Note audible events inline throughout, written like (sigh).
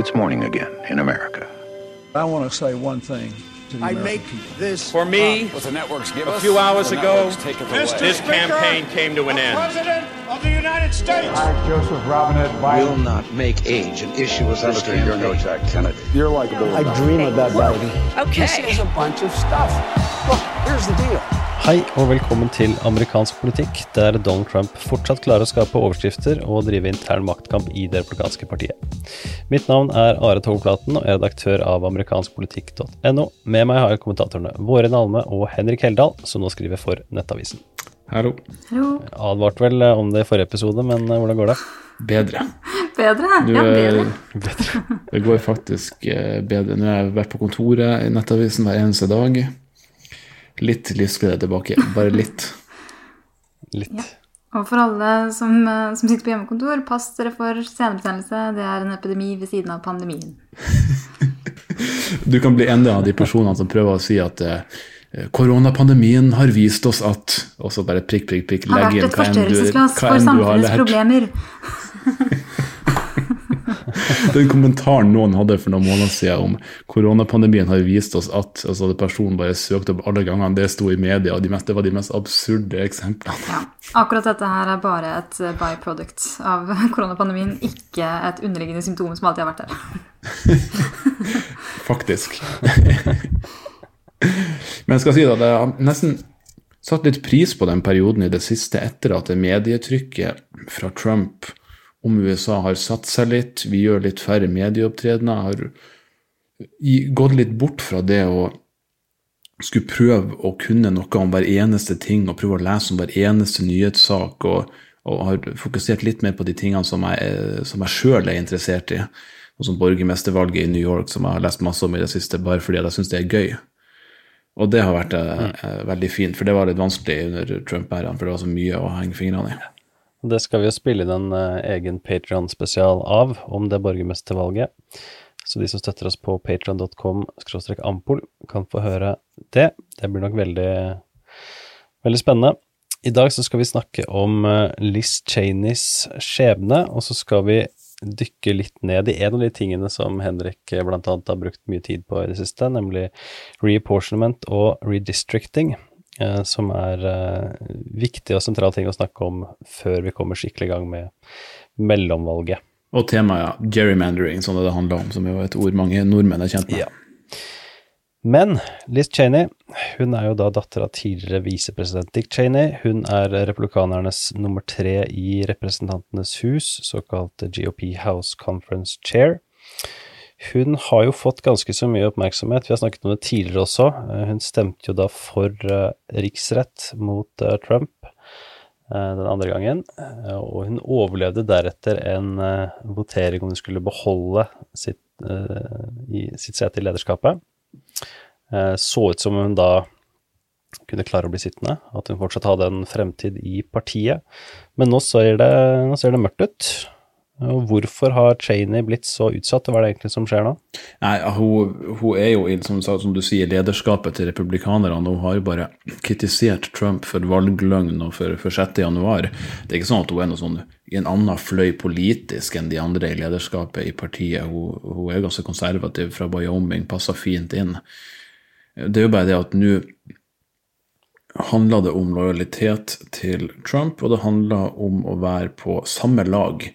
It's morning again in America. I want to say one thing to the I American make people. this For me, what the networks give a us, few hours ago, networks take it away. this campaign came to an end. President of the United States. I, Joseph Robinette Biden, will not make age an issue as this Senator, you're no. Jack Kennedy. You're likable. I dream of that Okay. This is a bunch of stuff. Look, here's the deal. Hei og velkommen til amerikansk politikk, der Donald Trump fortsatt klarer å skape overskrifter og drive intern maktkamp i det republikanske partiet. Mitt navn er Are Togplaten og er redaktør av amerikanskpolitikk.no. Med meg har jeg kommentatorene Våren Alme og Henrik Heldal, som nå skriver for Nettavisen. Hallo. Hallo. advarte vel om det i forrige episode, men eh, hvordan går det? Bedre. Bedre? Du, ja, bedre. bedre. Det går faktisk eh, bedre. Nå har jeg vært på kontoret i Nettavisen hver eneste dag. Litt livsglede tilbake. Bare litt. (laughs) Litt. Ja. Og for alle som, eh, som sitter på hjemmekontor, pass dere for senebetennelse. Det er en epidemi ved siden av pandemien. (laughs) Du kan bli en av de personene som prøver å si at eh, koronapandemien har vist oss at Og så bare prikk, prikk, prikk. Legg inn vært et hva enn du, har lært. Har vært et forstørrelsesglass har samfunnets problemer. Den kommentaren noen hadde for noen måneder siden om koronapandemien har vist oss at altså personen bare søkte opp alle gangene det sto i media, og de mest, det var de mest absurde eksemplene. Ja, akkurat dette her er bare et eh, byproduct av (laughs) koronapandemien, ikke et underliggende symptom som alltid har vært der. (laughs) Faktisk. (laughs) Men jeg skal si at jeg har nesten satt litt pris på den perioden i det siste etter at det medietrykket fra Trump om USA har satt seg litt. Vi gjør litt færre medieopptredener. Har gått litt bort fra det å skulle prøve å kunne noe om hver eneste ting og prøve å lese om hver eneste nyhetssak. og, og har fokusert litt mer på de tingene som jeg, som jeg sjøl er interessert i. Og som borgermestervalget i New York, som jeg har lest masse om i det siste, bare fordi jeg syns det er gøy. Og det har vært eh, eh, veldig fint, for det var litt vanskelig under Trump-æraen, for det var så mye å henge fingrene i. Det skal vi jo spille inn en eh, egen Patreon-spesial av, om det borgermestervalget. Så de som støtter oss på patreon.com ampol, kan få høre det. Det blir nok veldig, veldig spennende. I dag så skal vi snakke om eh, Liz Cheneys skjebne, og så skal vi dykke litt ned i en av de tingene som Henrik bl.a. blant annet har brukt mye tid på i det siste, nemlig reapportionment og redistricting, eh, som er eh, viktige og sentrale ting å snakke om før vi kommer skikkelig i gang med mellomvalget. Og temaet gerrymandering, sånn det, det handler om, som er jo et ord mange nordmenn er kjent med. Ja. Men Liz Cheney, hun er jo da datter av tidligere visepresident Dick Cheney. Hun er republikanernes nummer tre i Representantenes hus, såkalt GOP House Conference Chair. Hun har jo fått ganske så mye oppmerksomhet, vi har snakket om det tidligere også. Eh, Hun stemte jo da for eh, riksrett mot eh, Trump den andre gangen, og hun overlevde deretter en votering om hun skulle beholde sitt, sitt sete i lederskapet. Så ut som hun da kunne klare å bli sittende, at hun fortsatt hadde en fremtid i partiet. Men nå ser det, nå ser det mørkt ut. Og hvorfor har Cheney blitt så utsatt, hva er det egentlig som skjer nå? Nei, hun, hun er jo, i, som, som du sier, lederskapet til republikanerne, hun har jo bare kritisert Trump for valgløgn og for, for 6. januar. Det er ikke sånn at hun er noe sånn i en annen fløy politisk enn de andre i lederskapet i partiet. Hun, hun er ganske konservativ fra Wyoming, passer fint inn. Det er jo bare det at nå handler det om lojalitet til Trump, og det handler om å være på samme lag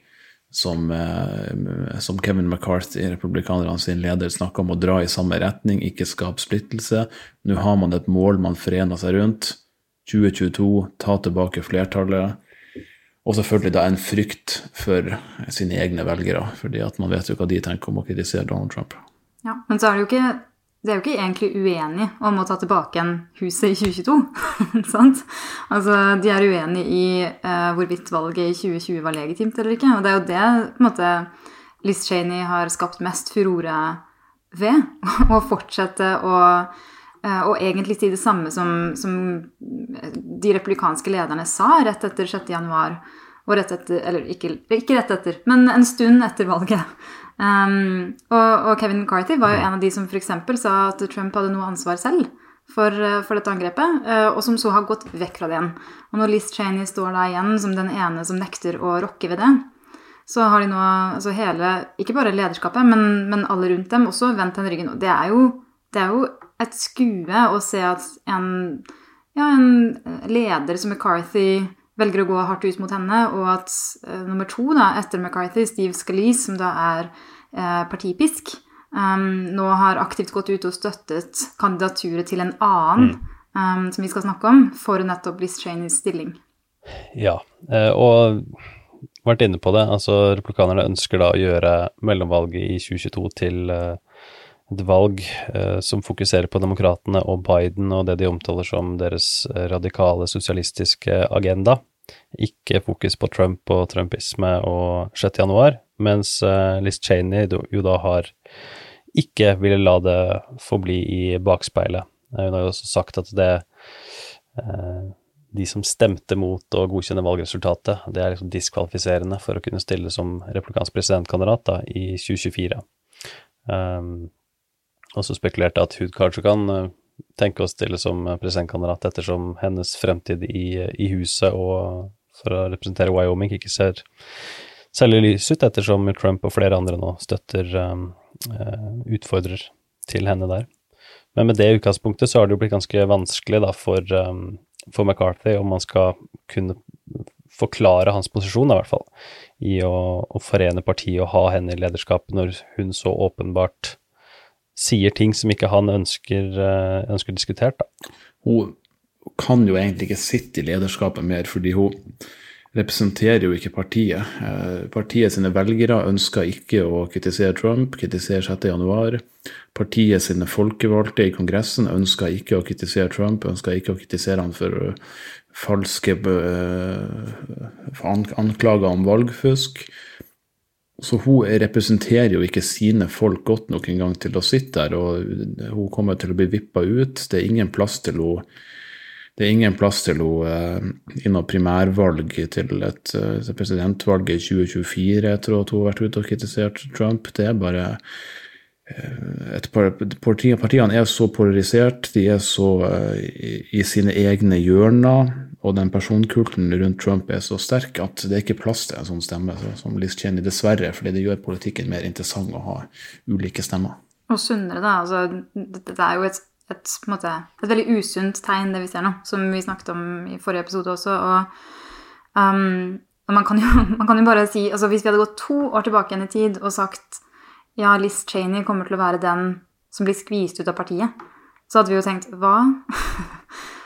som, eh, som Kevin McCarthy, republikanerne sin leder, snakker om å dra i samme retning, ikke skape splittelse. Nå har man et mål man forener seg rundt. 2022, ta tilbake flertallet. Og selvfølgelig da en frykt for sine egne velgere, fordi at man vet jo hva de tenker om å kritisere Donald Trump. Ja, men så er det jo ikke de er jo ikke egentlig uenige om å ta tilbake igjen huset i 2022. (laughs) sant? Altså, De er uenige i uh, hvorvidt valget i 2020 var legitimt eller ikke. Og det er jo det på en måte, Liz Cheney har skapt mest furore ved. (laughs) Å fortsette å eh, og egentlig si det samme som, som de republikanske lederne sa rett etter 6. januar. Og rett etter, eller ikke, ikke rett etter, men en stund etter valget. Um, og, og Kevin McCarthy var jo en av de som f.eks. sa at Trump hadde noe ansvar selv for, eh, for dette angrepet, uh, og som så har gått vekk fra det igjen. Og når Liz Cheney står da igjen som den ene som nekter å rokke ved det, så har de nå altså hele, ikke bare lederskapet, men, men alle rundt dem også vendt den ryggen. Og det er jo, det er jo et skue å se at en, ja, en leder som McCarthy velger å gå hardt ut mot henne, og at uh, nummer to da, etter McCarthy, Steve Scalise, som da er uh, partipisk, um, nå har aktivt gått ut og støttet kandidaturet til en annen, mm. um, som vi skal snakke om, for nettopp Liz Cheneys stilling. Ja, uh, og vært inne på det. altså Replikanerne ønsker da å gjøre mellomvalget i 2022 til et valg eh, som fokuserer på demokratene og Biden og det de omtaler som deres radikale sosialistiske agenda. Ikke fokus på Trump og trumpisme og 6. januar, mens eh, Liz Cheney jo da har ikke ville la det forbli i bakspeilet. Hun har jo også sagt at det eh, de som stemte mot å godkjenne valgresultatet, det er liksom diskvalifiserende for å kunne stille som replikansk presidentkandidat da, i 2024. Um, også spekulerte at hun kanskje kan eh, tenke å stille som presidentkandidat ettersom hennes fremtid i, i, huset og for å representere Wyoming ikke ser særlig lys ut, ettersom Trump og flere andre nå støtter um, utfordrer til henne der. Men med det utgangspunktet så har det jo blitt ganske vanskelig da for, um, for McCarthy om man skal kunne forklare hans posisjon, i hvert fall, i å, å forene partiet og ha henne i lederskapet når hun så åpenbart sier ting som ikke han ønsker, eh, ønsker diskutert. Da. Hun kan jo egentlig ikke sitte i lederskapet mer, fordi hun representerer jo ikke partiet. Eh, partiet sine velgere ønsker ikke å kritisere Trump, kritisere 6.1. Partiet sine folkevalgte i Kongressen ønsker ikke å kritisere Trump, ønsker ikke å kritisere han for falske eh, anklager om valgfusk. Så hun representerer jo ikke sine folk godt nok engang til å sitte der, og hun kommer til å bli vippa ut. Det er ingen plass til henne det er ingen plass til henne uh, i noe primærvalg til et uh, presidentvalg i 2024 etter at hun har vært ute og kritisert Trump. Det er bare uh, et par, Partiene er så polarisert, de er så i, i, sine egne hjørner og den personkulten rundt Trump er så sterk at det er ikke plass til en sånn stemme som Liz Cheney, dessverre, fordi det gjør politikken mer interessant å ha ulike stemmer. Og sunnere, da. Altså, det er jo et, et, måte, et, veldig usunt tegn, det vi ser nå, som vi snakket om i forrige episode også. og, um, man, kan jo, (laughs) man kan jo bare si altså Hvis vi hadde gått to år tilbake igjen i tid og sagt ja, Liz Cheney kommer til å være den som blir skvist ut av partiet, så hadde vi jo tenkt hva? (laughs)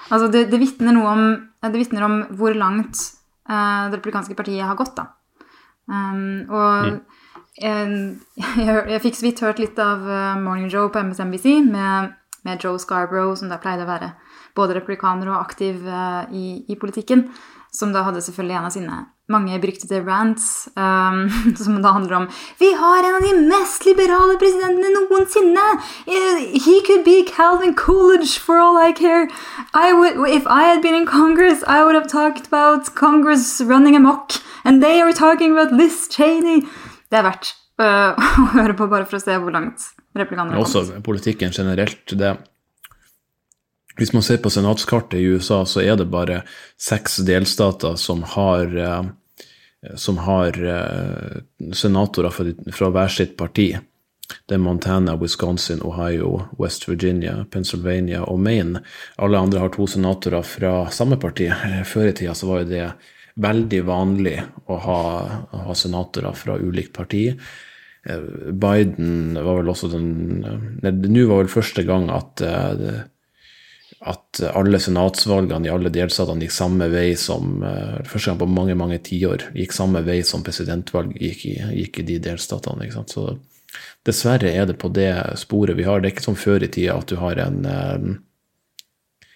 Altså det, det vitner noe om, det vitner om hvor langt uh, det republikanske partiet har gått, da. Um, og mm. (laughs) jeg, jeg, jeg, fikk så vidt hørt litt av uh, Morning Joe på MSNBC med, med, Joe Scarborough, som da pleide å være både republikaner og aktiv uh, i, i politikken som da hadde selvfølgelig en av sine mange beryktede rants, um, (laughs) som da handler om Vi har en av de mest liberale presidentene noensinne! He could be Calvin Coolidge for all I care. I would, if I had been in Congress, I would have talked about Congress running amok. And they are talking about Liz Cheney. Det er verdt uh, (laughs) å høre på, bare for å se hvor langt replikanene har kommet. Også politikken generelt. det hvis man ser på senatskartet i USA, så er det bare seks delstater som har, eh, som har eh, senatorer fra, fra hver sitt parti. Det er Montana, Wisconsin, Ohio, West Virginia, Pennsylvania og Maine. Alle andre har to senatorer fra samme parti. Eh, før i tida så var jo det veldig vanlig å ha, ha senatorer fra ulikt parti. Biden var vel også den Nå var vel første gang at at alle senatsvalgene i alle delstatene gikk samme vei som uh, første gang på mange mange tiår gikk samme vei som presidentvalg gikk i, gikk i de delstatene. ikke sant? Så dessverre er det på det sporet vi har. Det er ikke som før i tida at du har en um,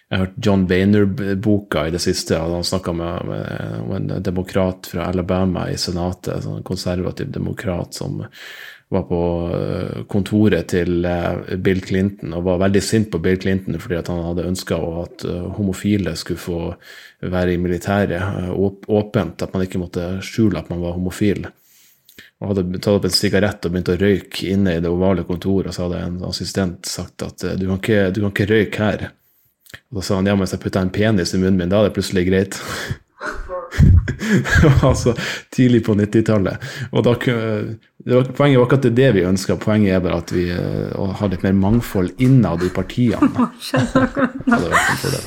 Jeg har hørt John Bainer-boka i det siste. Han snakka med, med, en demokrat fra Alabama i Senatet, en konservativ demokrat som var på eh, kontoret til eh, Bill Clinton og var veldig sint på Bill Clinton fordi han hadde ønska at eh, homofile skulle få være i militæret åpent, at man ikke måtte skjule at man var homofil. Og hadde tatt opp en sigarett og begynt å røyke inne i det ovale kontoret, og så hadde en assistent sagt at du kan ikke, du kan ikke røyke her. Og da sa han ja, men hvis jeg putter en penis i munnen min, da er det plutselig greit. (laughs) (laughs) altså tidlig på 90-tallet. Og da, var, Poenget var ikke at det er det vi ønsker, poenget er bare at vi uh, har litt mer mangfold innad i partiene. (laughs) det.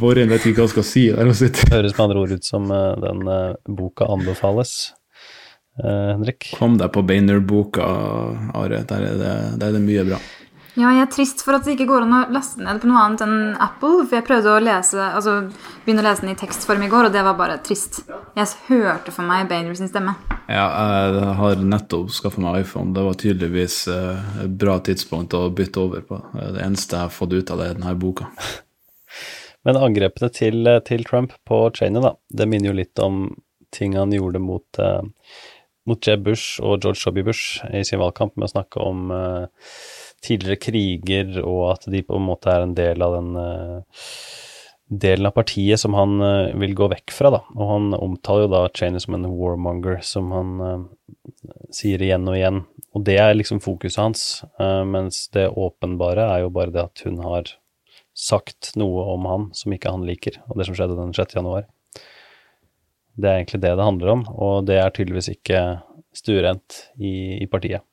Våren vet ikke hva skal si der og sitter. Høres med andre ord ut som uh, den uh, boka anbefales. Henrik? Kom deg på Beiner-boka, Are. Der er, det, der er det mye bra. Ja, jeg er trist for at det ikke går an å laste ned på noe annet enn Apple. For jeg prøvde å lese, altså begynne å lese den i tekstform i går, og det var bare trist. Jeg hørte for meg Bainer sin stemme. Ja, jeg har nettopp skaffa meg iPhone. Det var tydeligvis eh, et bra tidspunkt å bytte over på. Det eneste jeg har fått ut av det, er denne boka. (laughs) Men angrepene til, til, Trump på Cheney, da, det minner jo litt om ting han gjorde mot, uh, mot Jeb Bush og George W. Bush i sin valgkamp med å snakke om uh, tidligere kriger, og at de på en måte er en del av den uh, delen av partiet som han uh, vil gå vekk fra, da. Og han omtaler jo da Cheney som en warmonger, som han uh, sier igjen og igjen. Og det er liksom fokuset hans, mens det åpenbare er jo bare det at hun har sagt noe om han som ikke han liker, og det som skjedde den 6. januar. Det er egentlig det det handler om, og det er tydeligvis ikke stuerent i, i partiet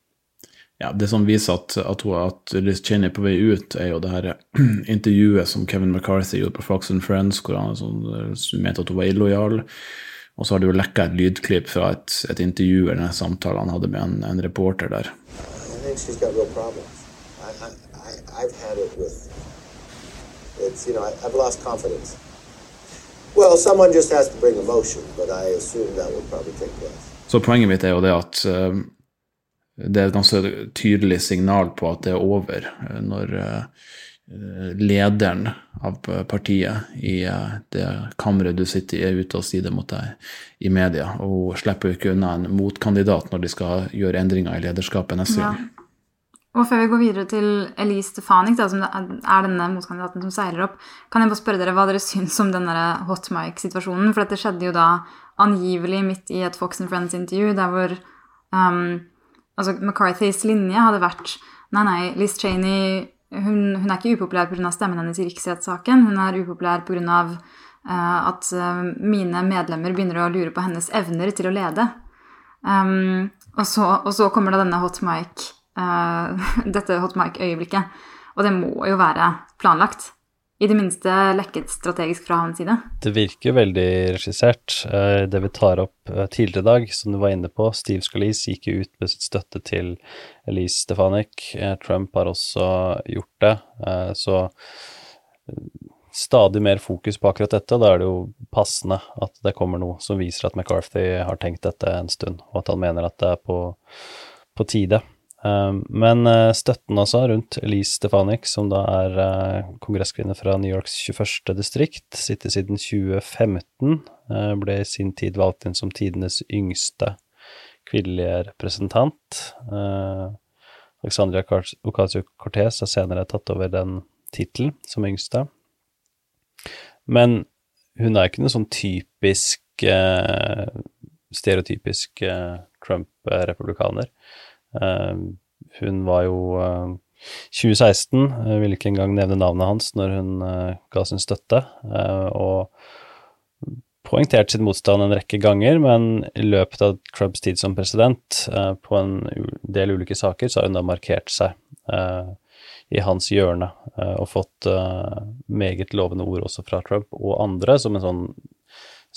ja, Det som viser at, at, at Liz Cheney er på vei ut, er jo det her (clears throat) intervjuet som Kevin McCarthy gjorde på Fox and Friends, hvor han sånn, mente at hun var illojal. Og så har det jo lekka et lydklipp fra et, et intervju eller en samtale han hadde med en, en reporter der. It's, you know, I, I've lost confidence. Well, someone just has to bring emotion, but I assume that will probably take place. Så poenget mitt er jo det at uh, det er et ganske tydelig signal på at det er over eh, når eh, lederen av partiet i eh, det kammeret du sitter i, er ute og sier det mot deg i media. Og hun slipper jo ikke unna en motkandidat når de skal gjøre endringer i lederskapet neste ja. gang. Og før vi går videre til Elise Stefanik, da, som er denne motkandidaten som seiler opp, kan jeg bare spørre dere hva dere syns om denne hot mic-situasjonen? For dette skjedde jo da angivelig midt i et Fox and Friends-intervju der hvor um, altså McCarthys linje hadde vært nei, nei, Liz Cheney hun, hun er ikke upopulær pga. stemmen hennes i riksrettssaken. Hun er upopulær pga. Uh, at uh, mine medlemmer begynner å lure på hennes evner til å lede. Um, og, så, og, så, kommer da denne hot mic, uh, (laughs) dette hot mic-øyeblikket. Og det må jo være planlagt i det minste lekket strategisk fra hans side. Det virker veldig regissert. Eh, det vi tar opp eh, tidligere i dag, som du var inne på, Steve Scalise gikk ut med sitt støtte til Elise Stefanik. Eh, Trump har også gjort det. Så stadig mer fokus på akkurat dette. og Da er det jo passende at det kommer noe som viser at McCarthy har tenkt dette en stund, og at han mener at det er på, på tide. Ehm, men eh, støtten også rundt Elise Stefanik, som da er eh, kongresskvinne fra New Yorks 21. distrikt, sitter siden 2015, eh, ble i sin tid valgt inn som tidenes yngste kvinnelige representant. Alexandria Ocasio-Cortez har senere tatt over den tittelen som yngste. Men hun er ikke noe sånn typisk stereotypisk Trump-republikaner. Ehm, hun var jo 2016, eh, jeg vil ikke engang nevne navnet hans når hun eh, ga sin støtte, eh, og poengtert sin motstand en rekke ganger, men i løpet av Trumps tid som president, på en del ulike saker, så har hun da markert seg i hans hjørne og fått meget lovende ord også fra Trump og andre som en sånn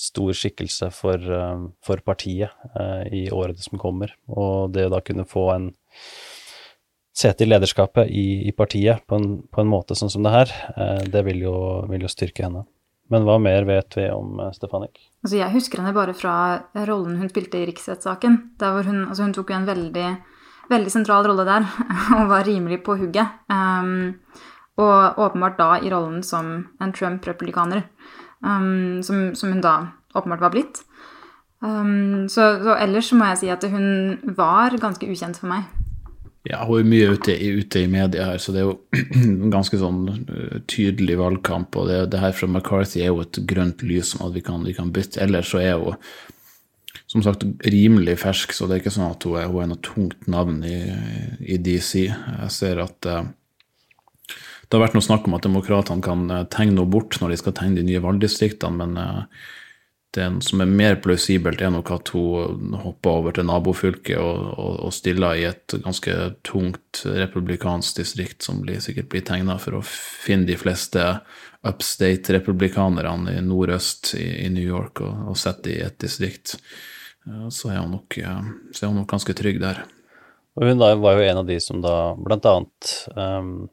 stor skikkelse for, eh, for partiet eh, i årene som kommer. Og det å da kunne få en sete i lederskapet i, i partiet på en, på en, måte sånn som det her, eh, det vil jo, vil jo, styrke henne. Men hva mer vet vi om Stefanik? Altså jeg husker henne bare fra rollen hun spilte i riksrettssaken. Hun, altså hun tok jo en veldig, veldig sentral rolle der, (laughs) og var rimelig på hugget. Um, og åpenbart da i rollen som en Trump-republikaner um, som, som, hun da åpenbart var blitt. Um, så, så, ellers må jeg si at hun var ganske ukjent for meg. Ja, hun er mye ute, ute, i media her, så det er jo (clears throat) en ganske sånn uh, tydelig valgkamp. Og det, det, her fra McCarthy er jo et grønt lys som at vi kan, vi kan bytte. Ellers så er hun som sagt rimelig fersk, så det er ikke sånn at hun er, hun er noe tungt navn i, i DC. Jeg ser at uh, det har vært noe snakk om at demokratene kan eh, tegne noe bort når de skal tegne de nye valgdistriktene, men eh, det som er mer plausibelt, er nok at hun hopper over til nabofylket og, og, og stiller i et ganske tungt republikansk distrikt, som blir, sikkert blir tegna for å finne de fleste upstate-republikanerne i nordøst i, i, New York og, og sette i et distrikt. Så er nok, så er hun nok ganske trygg der. Og hun var jo en av de som da blant annet um,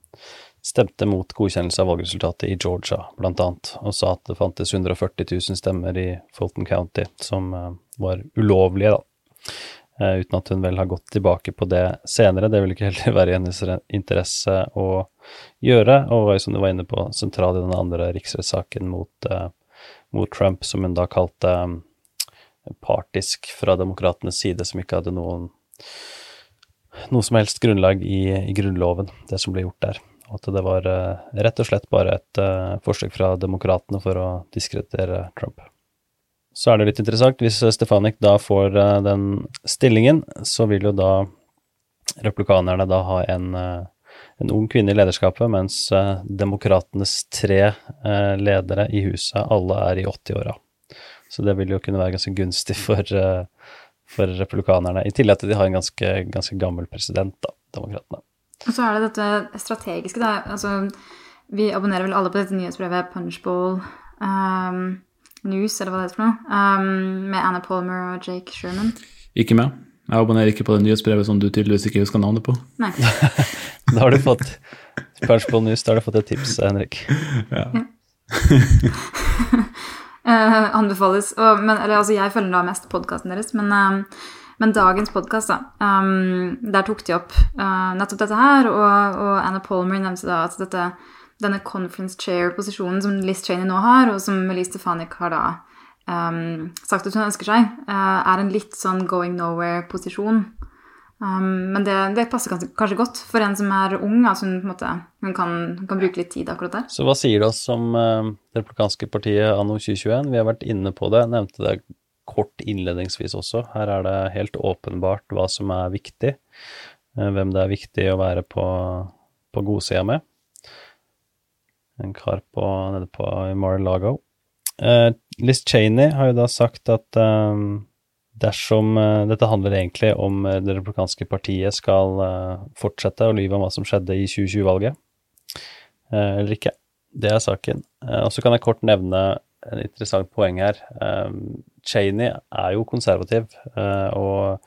stemte mot godkjennelse av valgresultatet i Georgia, blant annet, og sa at det fantes 140 000 stemmer i Fulton County som uh, var ulovlige, da. Uh, uten at hun vel har gått tilbake på det senere. Det vil ikke heller være i hennes interesse å gjøre, og var jo som du var inne på, sentral i den andre riksrettssaken mot, uh, mot, Trump, som hun da kalte partisk fra demokratenes side, som ikke hadde noen noe som helst grunnlag i, i Grunnloven, det som ble gjort der. At det var uh, rett og slett bare et uh, forsøk fra demokratene for å diskreditere Trump. Så er det litt interessant, hvis Stefanik da får den stillingen, så vil jo da replikanerne da ha en, en ung kvinne i lederskapet, mens demokratenes tre ledere i huset alle er i 80-åra. Så det vil jo kunne være ganske gunstig for, for republikanerne, i tillegg til at de har en ganske, ganske gammel president, da, demokratene. Og så er det dette strategiske. Da. Altså, vi abonnerer vel alle på dette nyhetsbrevet Punchball um, News, eller hva det heter for noe, um, med Anna Palmer og Jake Sherman. Ikke meg. Jeg abonnerer ikke på det nyhetsbrevet som du tydeligvis ikke husker navnet på. Nei. (laughs) da har du fått Punchball News, da har du fått et tips, Henrik. Ja. uh, (laughs) anbefales. Og, men, eller, altså, jeg følger da mest podkasten deres, men um, men dagens podkast, um, der tok de opp uh, nettopp dette her, og, og, Anna Palmer nevnte da at dette, denne conference chair-posisjonen som Liz Cheney nå har, og som Liz Stefanik har da um, sagt at hun ønsker seg, uh, er en litt sånn going nowhere-posisjon. Um, men det, det, passer kanskje, godt for en som er ung. altså Hun, måte, hun kan, kan, bruke litt tid akkurat der. Så hva sier det oss om uh, det republikanske partiet anno 2021? Vi har vært inne på det, nevnte det kort innledningsvis også. Her er det helt åpenbart hva som er viktig, eh, hvem det er viktig å være på, på godsida med. En kar på, nede på Mar-a-Lago. Eh, Liz Cheney har jo da sagt at eh, dersom eh, Dette handler egentlig om eh, det republikanske partiet skal eh, fortsette å lyve om hva som skjedde i 2020-valget, eller ikke. Det er saken. og så kan jeg kort nevne en interessant poeng her. Um, Cheney er jo konservativ, uh, og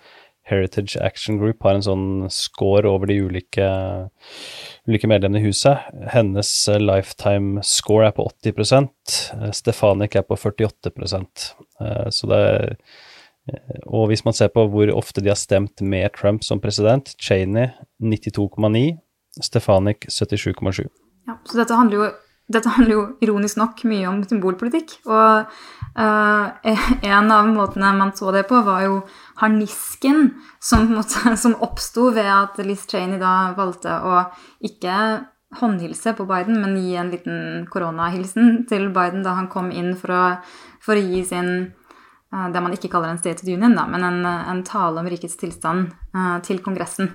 Heritage Action Group har en sånn score over de ulike, ulike medlemmene i huset. Hennes uh, lifetime score er på 80 uh, Stefanik er på 48 uh, Så det er og hvis man ser på hvor ofte de har stemt med Trump som president, Cheney 92,9, Stefanik 77,7. Ja, så dette handler jo dette handler jo ironisk nok mye om symbolpolitikk. Og uh, (laughs) en av måtene man så det på, var jo harnisken som, (laughs) som oppsto ved at Liz Cheney da valgte å ikke håndhilse på Biden, men gi en liten koronahilsen til Biden da han kom inn for å, for å gi sin uh, det man ikke kaller en State of Union, da, men en, en tale om rikets tilstand uh, til Kongressen.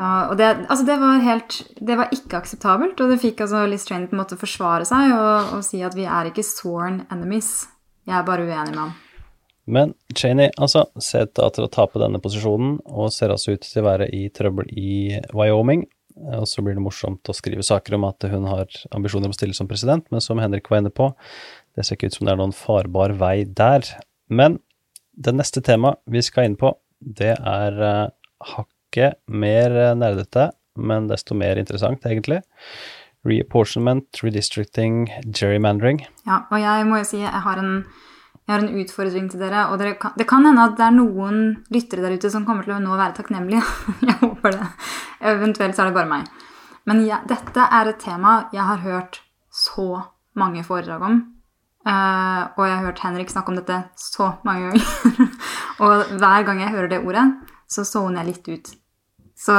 Ja, og det, altså det, var helt, det var ikke akseptabelt, og det fikk altså Liz Train på en måte forsvare seg og, og, si at vi er ikke sworn enemies. Jeg er bare uenig med ham. Men Cheney altså, ser ut til å tape denne posisjonen, og ser altså ut til å være i trøbbel i Wyoming. Og så blir det morsomt å skrive saker om at hun har ambisjoner om å stille som president, men som Henrik var inne på, det ser ikke ut som det er noen farbar vei der. Men det neste temaet vi skal inn på, det er uh, ikke mer eh, nerdete, men desto mer interessant, egentlig. Reapportionment, redistricting, gerrymandering. Ja, og jeg må jo si jeg har en, jeg har en utfordring til dere. Og dere kan, det kan hende at det er noen lyttere der ute som kommer til å nå være takknemlige. (laughs) jeg håper det. Eventuelt så er det bare meg. Men ja, dette er et tema jeg har hørt så mange foredrag om. Uh, og jeg har hørt Henrik snakke om dette så mange ganger. (laughs) og hver gang jeg hører det ordet, så soner jeg litt ut. Så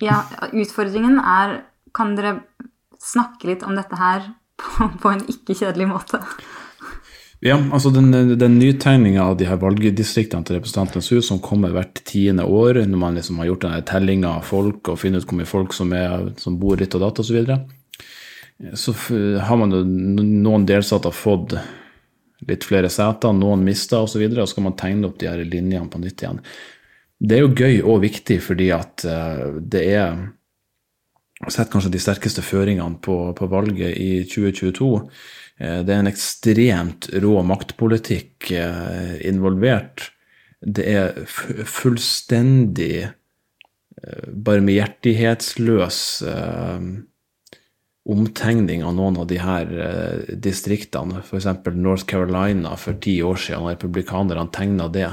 ja, utfordringen er Kan dere snakke litt om dette her på, på en ikke-kjedelig måte? Ja, altså den, den nytegninga av de her valgdistriktene til Representantenes hus som kommer hvert tiende år, når man liksom har gjort denne tellinga av folk og finner ut hvor mye folk som, er, som bor ditt og datt osv., så, så har man jo noen delstater fått litt flere seter, noen mista osv., og, så videre, og så skal man tegne opp de her linjene på nytt igjen. Det er jo gøy og viktig fordi at det er sett kanskje de sterkeste føringene på, på valget i 2022. Det er en ekstremt rå maktpolitikk involvert. Det er fullstendig barmhjertighetsløs omtegning av noen av de her eh, distriktene. F.eks. North Carolina for ti år siden, republikanerne tegna det.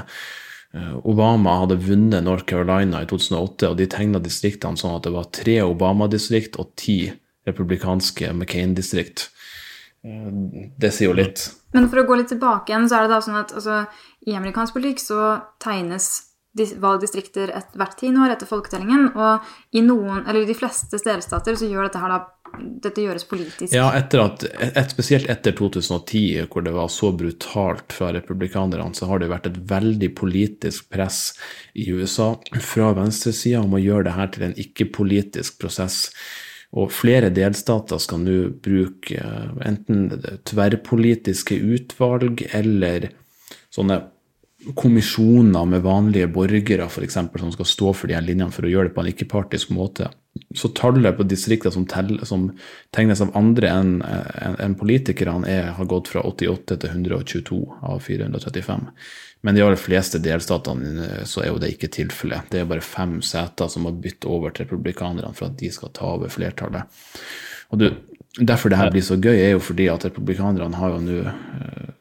Eh, Obama hadde vunnet North Carolina i 2008, og de tegna distriktene sånn at det var tre Obama-distrikt og ti republikanske McCain-distrikt. Eh, det sier jo litt. Men for å gå litt tilbake igjen, så er det da sånn at altså, i amerikansk politikk så tegnes valgdistrikter et, hvert tiende år etter folketellingen. Og i noen, eller i de fleste delstater så gjør dette her da dette gjøres politisk. Ja, etter at, et, spesielt etter 2010, hvor det var så brutalt fra republikanerne, så har det vært et veldig politisk press i USA fra venstresida om å gjøre det her til en ikke-politisk prosess. Og flere delstater skal nå bruke eh, enten tverrpolitiske utvalg eller sånne kommisjoner med vanlige borgere for eksempel, som skal stå for de her linjene for å gjøre det på en ikke-partisk måte. Så tallet på distrikter som, som tegnes av andre enn en, en politikerne, er, har gått fra 88 til 122 av 435. Men de aller fleste delstatene eh, så er jo det ikke tilfellet. Det er bare fem seter som har byttet over til republikanerne for at de skal ta over flertallet. Og du, Derfor det her blir så gøy, er jo fordi at republikanerne har jo nå eh,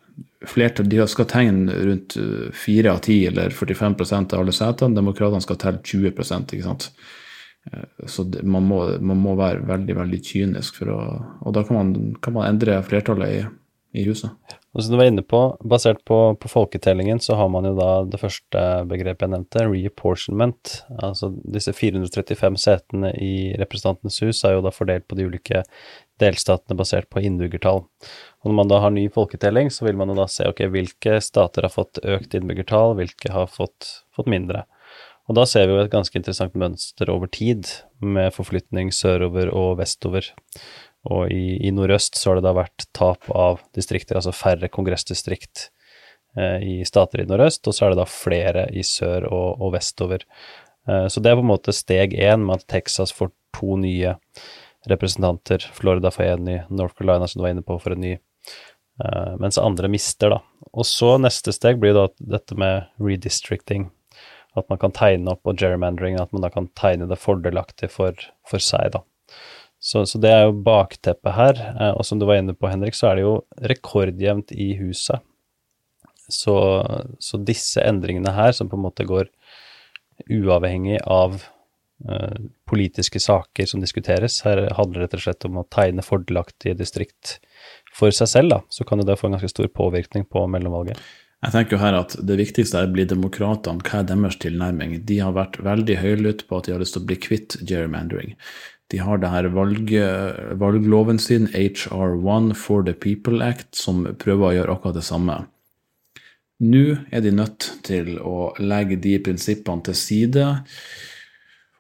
flertall, de skal tegne rundt 4 av 10 eller 45% av alle setene. Demokratene skal telle 20 ikke sant. Eh, så det, man, må, man, må, være veldig veldig kynisk å Og da kan man, kan man endre flertallet i, i, huset. Og som du var inne på, Basert på, på, folketellingen så har man jo da det første begrepet jeg nevnte, reapportionment. Altså disse 435 setene i Representantenes hus er jo da fordelt på de ulike delstatene basert på innbyggertall. Og når man da har ny folketelling, så vil man jo da se ok, hvilke stater har fått økt innbyggertall, hvilke har fått, fått mindre. Og da ser vi jo et ganske interessant mønster over tid, med forflytning sørover og vestover. Og i, i nordøst så har det da vært tap av distrikter, altså færre kongressdistrikt eh, i stater i nordøst, og så er det da flere i sør og, og vestover. Eh, så det er på en måte steg én med at Texas får to nye representanter. Florida får én ny, North Carolina, som du var inne på, for en ny. Uh, mens andre mister, da. Og så neste steg blir da dette med redistricting. At man kan tegne opp, og gerrymandering, at man da kan tegne det fordelaktig for, for seg, da. Så, så, det er jo bakteppet her. Uh, og som du var inne på, Henrik, så er det jo rekordjevnt i huset. Så, så disse endringene her, som på en måte går uavhengig av politiske saker som diskuteres, her handler det rett og slett om å tegne fordelaktige distrikt for seg selv, da, så kan det få en ganske stor påvirkning på mellomvalget. Jeg tenker her at Det viktigste er blir demokratene. Hva er deres tilnærming? De har vært veldig høylytte på at de har lyst til å bli kvitt gerrymandering. De har det her valg, valgloven sin, HR1 for the People Act, som prøver å gjøre akkurat det samme. Nå er de nødt til å legge de prinsippene til side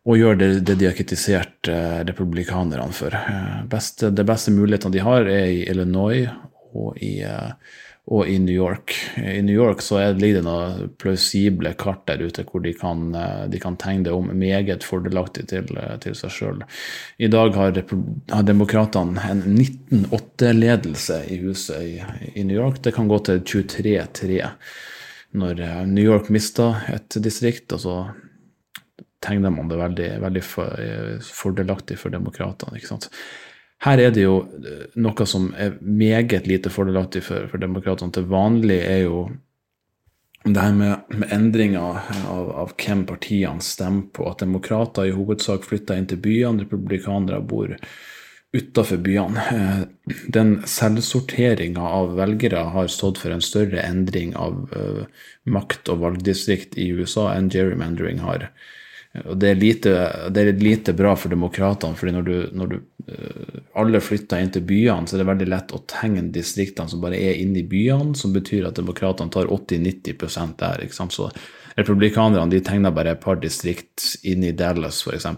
og gjør det, det de har kritisert eh, republikanerne for. Eh, beste, det beste mulighetene de har, er i Illinois og i, eh, og i New York. I New York så er, ligger det noen plausible kart der ute hvor de kan, de kan tegne det om meget fordelaktig til, til seg sjøl. I dag har, har demokratene en 19-8-ledelse i huset i, i, New York. Det kan gå til 23-3 når New York mister et distrikt. og så tegner man det veldig, veldig fordelaktig for demokratene. ikke sant? Her er det jo eh, noe som er meget lite fordelaktig for, for demokratene. Til vanlig er jo det her med, med endringer av, av, hvem partiene stemmer på. At demokrater i hovedsak flytter inn til byene, republikanere bor utafor byene. Eh, den selvsorteringa av velgere har stått for en større endring av makt og valgdistrikt i USA enn gerrymandering har. Og det er, lite, det er lite bra for demokratene, fordi når, du, når du, uh, alle flytter inn til byene, så er det veldig lett å tegne distriktene som bare er inne i byene, som betyr at demokratene tar 80-90 der. ikke sant? Så republikanerne de tegner bare et par distrikt inne i Dallas, f.eks.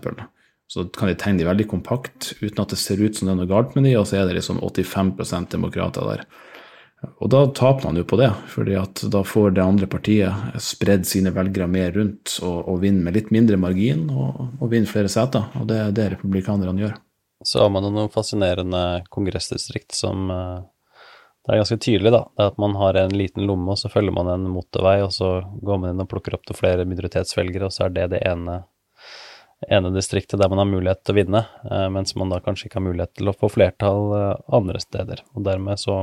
Så kan de tegne de veldig kompakt uten at det ser ut som det er noe galt med de, og så er det liksom 85% demokrater der. Og da taper man jo på det, fordi at da får det andre partiet spredd sine velgere mer rundt og, og vinner med litt mindre margin og, og vinner flere seter. Og det er det republikanerne gjør. Så har man noen fascinerende kongressdistrikt som uh, Det er ganske tydelig, da. Det er at man har en liten lomme, og så følger man en motorvei, og så går man inn og plukker opp til flere minoritetsvelgere, og så er det det ene, ene distriktet der man har mulighet til å vinne, uh, mens man da kanskje ikke har mulighet til å få flertall uh, andre steder. Og dermed så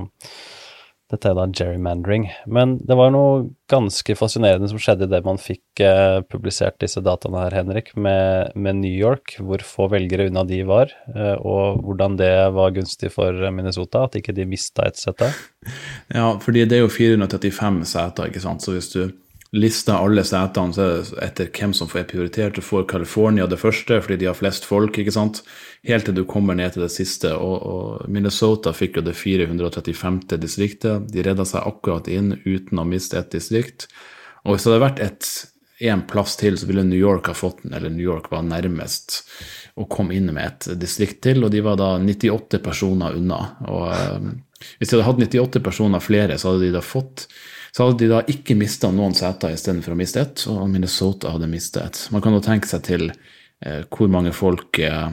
dette er da gerrymandering. Men det var noe ganske fascinerende som skjedde idet man fikk eh, publisert disse dataene her, Henrik, med, med, New York, hvor få velgere unna de var, eh, og hvordan det var gunstig for Minnesota, at ikke de mista et sete. (laughs) Ja, fordi det er jo 435 seter, ikke sant, så hvis du lista alle setene er etter hvem som er prioritert. Du får California det første fordi de har flest folk, ikke sant. Helt til du kommer ned til det siste. Og, og Minnesota fikk jo det 435. distriktet. De redda seg akkurat inn uten å miste et distrikt. Og hvis det hadde vært et én plass til, så ville New York ha fått den, eller New York var nærmest å komme inn med et distrikt til, og de var da 98 personer unna. Og um, hvis de hadde hatt 98 personer flere, så hadde de da fått så hadde de da ikke mista noen seter istedenfor å miste ett, og Minnesota hadde mistet ett. Man kan jo tenke seg til eh, hvor mange folk eh,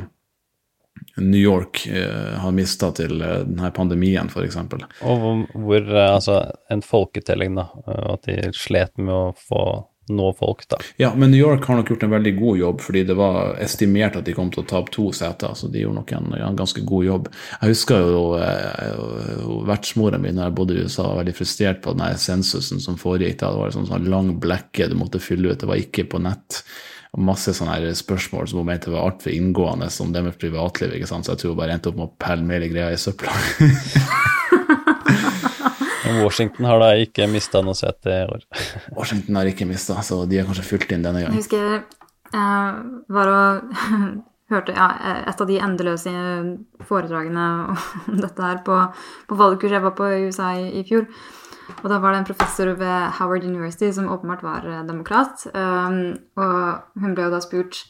New York eh, har mista til eh, denne pandemien, f.eks. Og hvor, hvor, eh, altså, en folketelling, da. At de slet med å få nå folk, da. Ja, men New York har nok gjort en veldig god jobb, fordi det var estimert at de kom til å tape to seter, så de gjorde nok en, en ganske god jobb. Jeg husker jo eh, vertsmora mi da jeg bodde i USA, var veldig frustrert på den sensusen som foregikk da. Det var en sånn, sånn lang blekke du måtte fylle ut, det var ikke på nett. Og masse sånne her spørsmål som hun mente var altfor inngående om det med privatliv, ikke sant? så jeg tror hun bare endte opp med å pelle mer greia i søpla. (laughs) Washington har da ikke mista noe sete i år. (laughs) Washington har ikke mista, så de har kanskje fylt inn denne gangen. Jeg husker jeg eh, var og (laughs) hørte ja, et av de endeløse foredragene om dette her på, på valgkurs jeg var på i USA i, i, fjor. Og da var det en professor ved Howard University som åpenbart var eh, demokrat. Um, og hun ble jo da spurt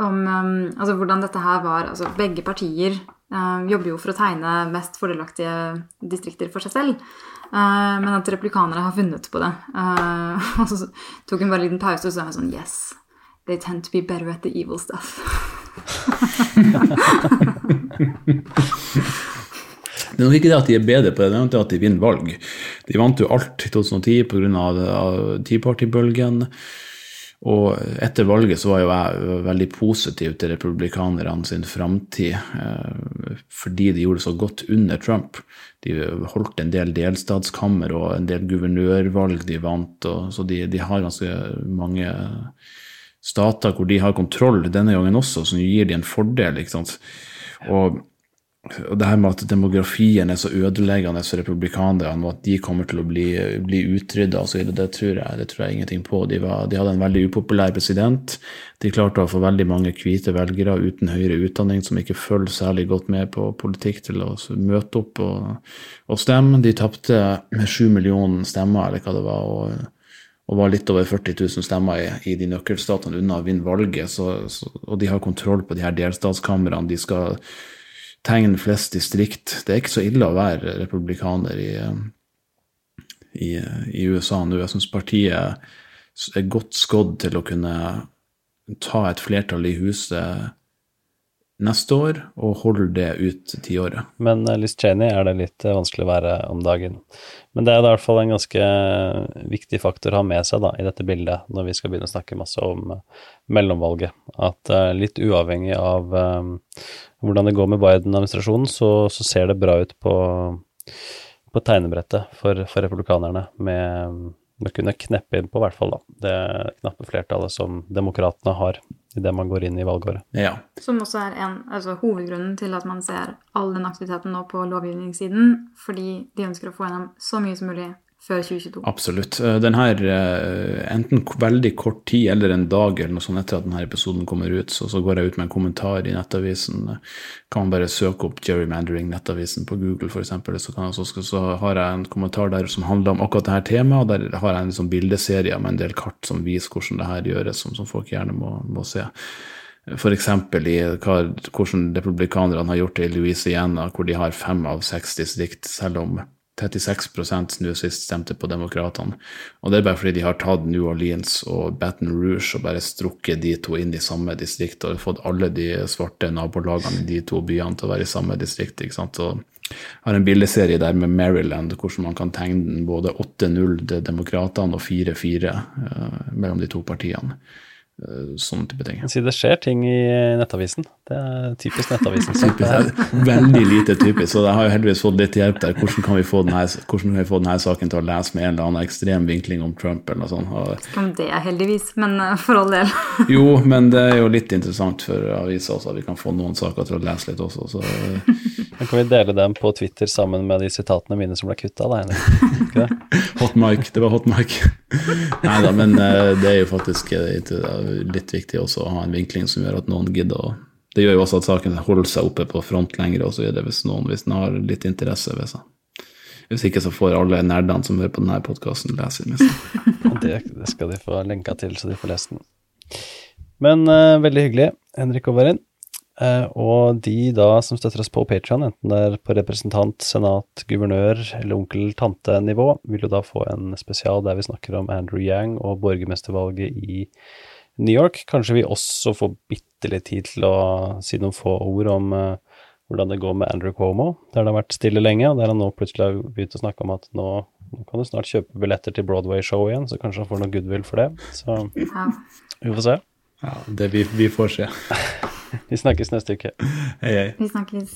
om um, altså hvordan dette her var Altså begge partier um, jobber jo for å tegne mest fordelaktige distrikter for seg selv. Uh, men at replikanere har funnet på det. Uh, (laughs) og så tok hun bare en liten pause og så sa sånn Yes, they tend to be better at the evil stuff. (laughs) Det er nok ikke det at de er bedre på det, det er nok at de vinner valg. De vant jo alt i 2010 pga. Tea Party-bølgen. Og etter valget så var jo jeg veldig positiv til republikanerne sin framtid, eh, fordi de gjorde det så godt under Trump. De holdt en del delstatskammer og en del guvernørvalg de vant, så de, de, har ganske mange stater hvor de har kontroll denne gangen også, som gir de en fordel. ikke sant? Og og det her med at demografien er så ødeleggende for republikanerne, og at de kommer til å bli, bli utrydda det, tror jeg, det tror jeg ingenting på. De, var, de, hadde en veldig upopulær president. De klarte å få veldig mange hvite velgere uten høyere utdanning som ikke følger særlig godt med på politikk, til å møte opp og, og stemme. De tapte med sju millioner stemmer, eller hva det var. og og var litt over 40 000 stemmer i, i de nøkkelstatene unna å vinne valget. Så, så, og de har kontroll på de her delstatskamrene. De skal tegn flest distrikt. Det er ikke så ille å være republikaner i, i, i USA nå. Jeg syns partiet er godt skodd til å kunne ta et flertall i huset neste år og holde det ut tiåret. Men uh, Liz Cheney er det litt uh, vanskelig å være om dagen. Men det er i hvert fall en ganske uh, viktig faktor å ha med seg da, i dette bildet når vi skal begynne å snakke masse om mellomvalget. At litt uavhengig av hvordan det går med Biden-administrasjonen, så, så, ser det bra ut på, på tegnebrettet for, for republikanerne med å kunne kneppe inn på, i hvert fall, da, det knappe flertallet som demokratene har idet man går inn i valgåret. Ja. Som også er en, altså, hovedgrunnen til at man ser all den aktiviteten nå på lovgivningssiden, fordi de ønsker å få gjennom så mye som mulig før 2022. Absolutt. Eh, den her, eh, enten veldig kort tid eller en dag eller noe sånt etter at denne episoden kommer ut, så, så går jeg ut med en kommentar i Nettavisen. Kan man bare søke opp gerrymandering Nettavisen på Google f.eks., så, så, så har jeg en kommentar der som handler om akkurat dette temaet. Der har jeg en sånn bildeserie med en del kart som viser hvordan det her gjøres, som, som folk gjerne må, må se. F.eks. i hva, hvordan republikanerne har gjort det i Louisiana, hvor de har fem av seks distrikt, selv om 36% nå sist stemte på demokratene. Og det er bare fordi de har tatt New Orleans og Baton Rouge og bare strukket de to inn i samme distrikt og fått alle de svarte nabolagene i de to byene til å være i samme distrikt. ikke sant? Og jeg har en bildeserie der med Maryland, hvordan man kan tegne den både 8-0 til demokratene og 4-4 uh, mellom de to partiene. Uh, sånne type ting. Si det skjer ting i Nettavisen. Det er typisk Nettavisen. (laughs) typisk, veldig lite typisk, så jeg har jo heldigvis fått litt hjelp der. Hvordan kan vi få denne, hvordan kan vi få denne saken til å lese med en eller annen ekstrem vinkling om Trump eller noe sånt? Og, Om det er heldigvis, men uh, for all del. (laughs) jo, men det er jo litt interessant for avisa også, at vi kan få noen saker til å lese litt også. Så, (laughs) Men kan vi dele dem på Twitter sammen med de sitatene mine som ble kutta, da, Henrik? hot mic, det var hot mic. Nei da, men uh, det er jo faktisk uh, litt viktig også å ha en vinkling som gjør at noen gidder å Det gjør jo også at saken holder seg oppe på front lenger, det hvis noen hvis den har litt interesse ved seg. Hvis ikke så får alle nerdene som hører på denne podkasten, lese den. (laughs) Det, det skal de få lenka til, så de får lest den. Men uh, veldig hyggelig, Henrik og Varin. Uh, og de da som støtter oss på Patreon, enten det er på representant, senat, guvernør eller onkel-tante-nivå, vil jo da få en spesial der vi snakker om Andrew Yang og borgermestervalget i New York. Kanskje vi også får bitte litt tid til å si noen få ord om uh, hvordan det går med Andrew Cuomo, der det har vært stille lenge, og der han nå plutselig har begynt å snakke om at nå, nå kan du snart kjøpe billetter til Broadway-show igjen, så kanskje han får noe goodwill for det. Så Ja. vi får se. Ja, det vi, vi får se. (laughs) Vi snakkes neste uke. Hei, hei. Vi snakkes.